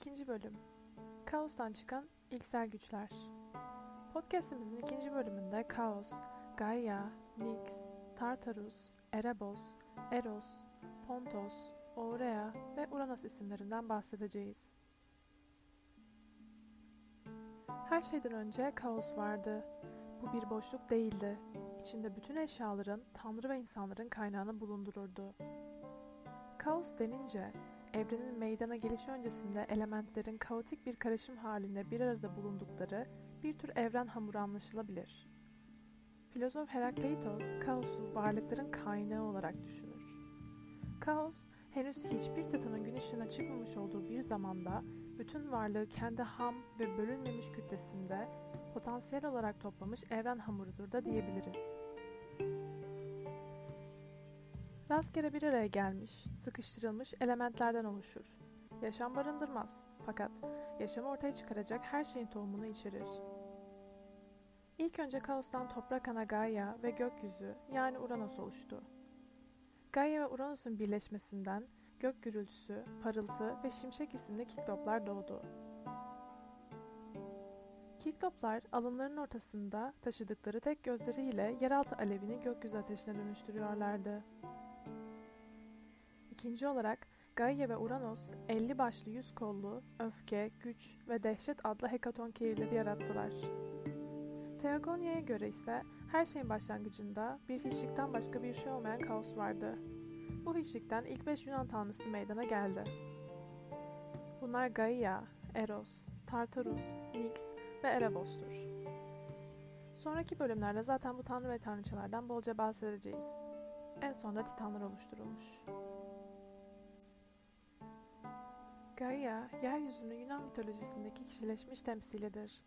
İkinci bölüm Kaos'tan çıkan ilksel güçler Podcast'imizin ikinci bölümünde Kaos, Gaia, Nyx, Tartarus, Erebos, Eros, Pontos, Aurea ve Uranus isimlerinden bahsedeceğiz. Her şeyden önce kaos vardı. Bu bir boşluk değildi. İçinde bütün eşyaların, tanrı ve insanların kaynağını bulundururdu. Kaos denince evrenin meydana gelişi öncesinde elementlerin kaotik bir karışım halinde bir arada bulundukları bir tür evren hamuru anlaşılabilir. Filozof Herakleitos, kaosu varlıkların kaynağı olarak düşünür. Kaos, henüz hiçbir titanın gün ışığına çıkmamış olduğu bir zamanda bütün varlığı kendi ham ve bölünmemiş kütlesinde potansiyel olarak toplamış evren hamurudur da diyebiliriz. Rastgele bir araya gelmiş, sıkıştırılmış elementlerden oluşur. Yaşam barındırmaz fakat yaşamı ortaya çıkaracak her şeyin tohumunu içerir. İlk önce kaostan toprak ana Gaia ve gökyüzü yani Uranus oluştu. Gaia ve Uranus'un birleşmesinden gök gürültüsü, parıltı ve şimşek isimli kikloplar doğdu. Kikloplar alınların ortasında taşıdıkları tek gözleriyle yeraltı alevini gökyüzü ateşine dönüştürüyorlardı. İkinci olarak Gaia ve Uranus 50 başlı yüz kollu, öfke, güç ve dehşet adlı hekaton kehirleri yarattılar. Teogonia'ya göre ise her şeyin başlangıcında bir hiçlikten başka bir şey olmayan kaos vardı. Bu hiçlikten ilk beş Yunan tanrısı meydana geldi. Bunlar Gaia, Eros, Tartarus, Nyx ve Erebos'tur. Sonraki bölümlerde zaten bu tanrı ve tanrıçalardan bolca bahsedeceğiz. En sonunda Titanlar oluşturulmuş. Gaia, yeryüzünün Yunan mitolojisindeki kişileşmiş temsilidir.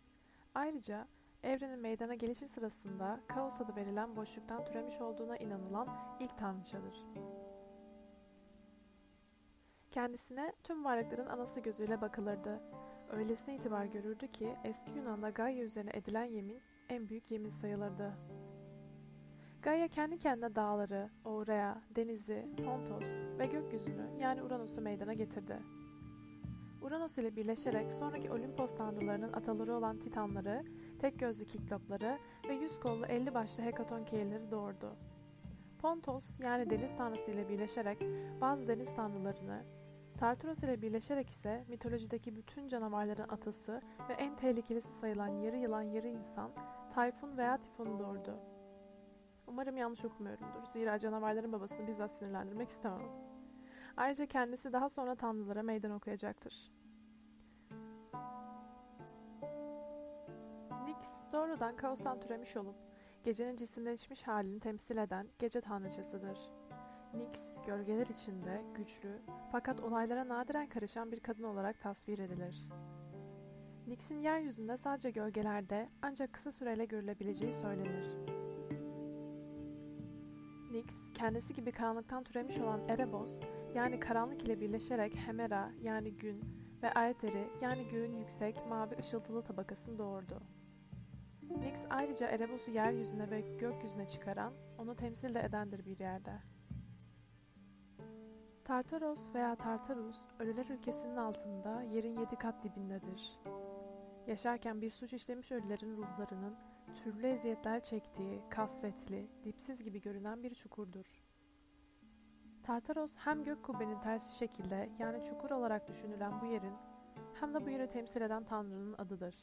Ayrıca evrenin meydana gelişi sırasında Kaos adı verilen boşluktan türemiş olduğuna inanılan ilk tanrıçadır. Kendisine tüm varlıkların anası gözüyle bakılırdı. Öylesine itibar görürdü ki eski Yunan'da Gaia üzerine edilen yemin en büyük yemin sayılırdı. Gaia kendi kendine dağları, Aurea, denizi, Pontos ve gökyüzünü yani Uranus'u meydana getirdi. Uranus ile birleşerek sonraki Olimpos tanrılarının ataları olan Titanları, tek gözlü Kiklopları ve yüz kollu elli başlı Hekaton keyleri doğurdu. Pontos yani deniz tanrısı ile birleşerek bazı deniz tanrılarını, Tartaros ile birleşerek ise mitolojideki bütün canavarların atası ve en tehlikelisi sayılan yarı yılan yarı insan Tayfun veya Tifon'u doğurdu. Umarım yanlış okumuyorumdur. Zira canavarların babasını bizzat sinirlendirmek istemem. Ayrıca kendisi daha sonra tanrılara meydan okuyacaktır. Nyx doğrudan kaostan türemiş olup gecenin cisimleşmiş halini temsil eden gece tanrıçasıdır. Nyx, gölgeler içinde güçlü fakat olaylara nadiren karışan bir kadın olarak tasvir edilir. Nyx'in yeryüzünde sadece gölgelerde ancak kısa süreyle görülebileceği söylenir. Nyx, kendisi gibi karanlıktan türemiş olan Erebos, yani karanlık ile birleşerek Hemera yani gün ve Aether'i yani göğün yüksek mavi ışıltılı tabakasını doğurdu. Nyx ayrıca Erebos'u yeryüzüne ve gökyüzüne çıkaran, onu temsil de edendir bir yerde. Tartaros veya Tartarus, ölüler ülkesinin altında yerin yedi kat dibindedir. Yaşarken bir suç işlemiş ölülerin ruhlarının türlü eziyetler çektiği, kasvetli, dipsiz gibi görünen bir çukurdur. Tartaros hem gök kubbenin tersi şekilde yani çukur olarak düşünülen bu yerin hem de bu yeri temsil eden Tanrı'nın adıdır.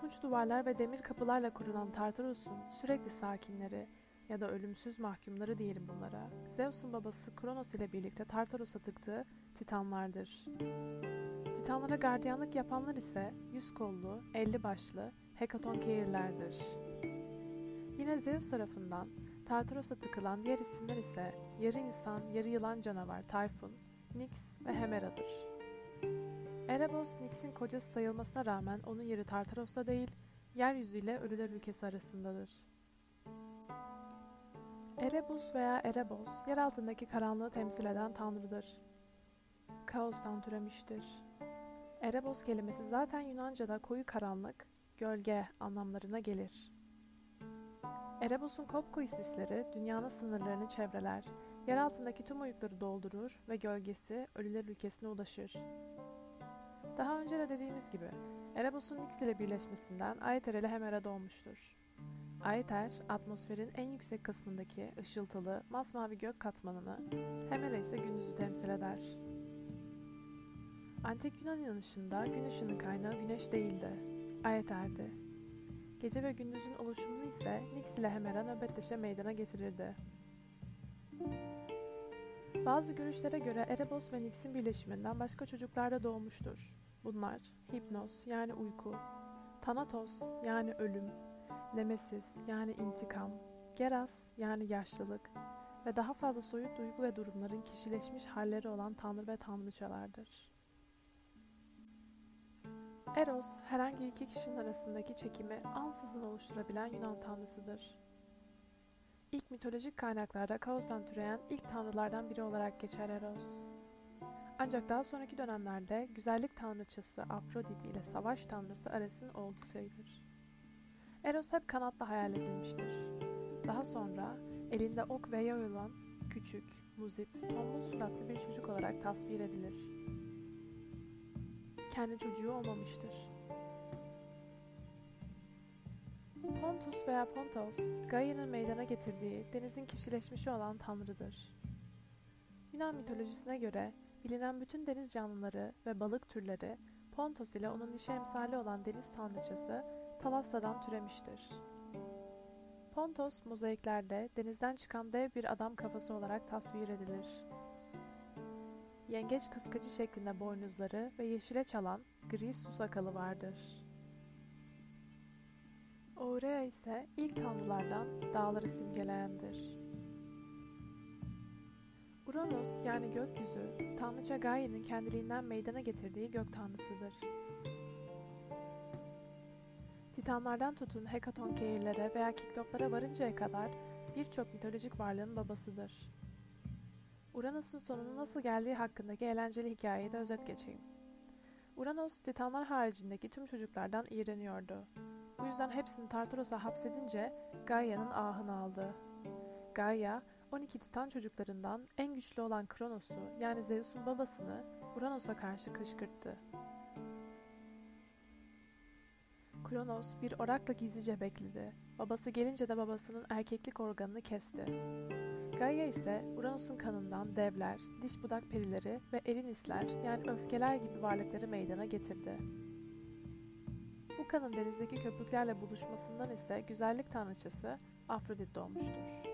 Tunç duvarlar ve demir kapılarla kurulan Tartaros'un sürekli sakinleri ya da ölümsüz mahkumları diyelim bunlara, Zeus'un babası Kronos ile birlikte Tartaros'a tıktığı Titanlardır. Titanlara gardiyanlık yapanlar ise yüz kollu, elli başlı Hekaton Keirlerdir. Yine Zeus tarafından Tartaros'a tıkılan diğer isimler ise yarı insan, yarı yılan canavar Tayfun, Nyx ve Hemera'dır. Erebos, Nyx'in kocası sayılmasına rağmen onun yeri Tartaros'ta değil, yeryüzü ile ölüler ülkesi arasındadır. Erebus veya Erebos, yer altındaki karanlığı temsil eden tanrıdır. Kaostan türemiştir. Erebos kelimesi zaten Yunanca'da koyu karanlık, gölge anlamlarına gelir. Erebos'un kopkoyu sisleri dünyanın sınırlarını çevreler, yer altındaki tüm uyukları doldurur ve gölgesi ölüler ülkesine ulaşır. Daha önce de dediğimiz gibi Erebos'un Nix ile birleşmesinden Aether ile Hemera doğmuştur. Aether, atmosferin en yüksek kısmındaki ışıltılı, masmavi gök katmanını, Hemera ise gündüzü temsil eder. Antik Yunan inanışında gün ışığının kaynağı güneş değildi, Aether'di. Gece ve gündüzün oluşumunu ise Nix ile Hemera nöbetleşe meydana getirirdi. Bazı görüşlere göre Erebos ve Nix'in birleşiminden başka çocuklar da doğmuştur. Bunlar Hipnos yani uyku, Thanatos yani ölüm, Nemesis yani intikam, Geras yani yaşlılık ve daha fazla soyut duygu ve durumların kişileşmiş halleri olan tanrı ve tanrıçalardır. Eros, herhangi iki kişinin arasındaki çekimi ansızın oluşturabilen Yunan tanrısıdır. İlk mitolojik kaynaklarda kaostan türeyen ilk tanrılardan biri olarak geçer Eros. Ancak daha sonraki dönemlerde güzellik tanrıçası Afrodit ile savaş tanrısı Ares'in oğlu sayılır. Eros hep kanatla hayal edilmiştir. Daha sonra elinde ok ve yay olan küçük, muzip, tombul suratlı bir çocuk olarak tasvir edilir. Kendi çocuğu olmamıştır. Pontus veya Pontos, Gaia'nın meydana getirdiği denizin kişileşmişi olan tanrıdır. Yunan mitolojisine göre bilinen bütün deniz canlıları ve balık türleri Pontos ile onun dişi emsali olan deniz tanrıçası Thalassa'dan türemiştir. Pontos mozaiklerde denizden çıkan dev bir adam kafası olarak tasvir edilir. Yengeç kıskacı şeklinde boynuzları ve yeşile çalan gri su sakalı vardır. Ourea ise ilk tanrılardan dağları simgeleyendir. Uranos yani gökyüzü, tanrıça Gaia'nın kendiliğinden meydana getirdiği gök tanrısıdır. Titanlardan tutun hekatonkeirlere veya kikloplara varıncaya kadar birçok mitolojik varlığın babasıdır. Uranus'un sonunun nasıl geldiği hakkındaki eğlenceli hikayeyi de özet geçeyim. Uranos, Titanlar haricindeki tüm çocuklardan iğreniyordu. Bu yüzden hepsini Tartaros'a hapsedince Gaia'nın ahını aldı. Gaia, 12 Titan çocuklarından en güçlü olan Kronos'u yani Zeus'un babasını Uranos'a karşı kışkırttı. Kronos bir orakla gizlice bekledi. Babası gelince de babasının erkeklik organını kesti. Gaia ise Uranus'un kanından devler, diş budak perileri ve erinisler yani öfkeler gibi varlıkları meydana getirdi. Bu kanın denizdeki köpüklerle buluşmasından ise güzellik tanrıçası Afrodit doğmuştur.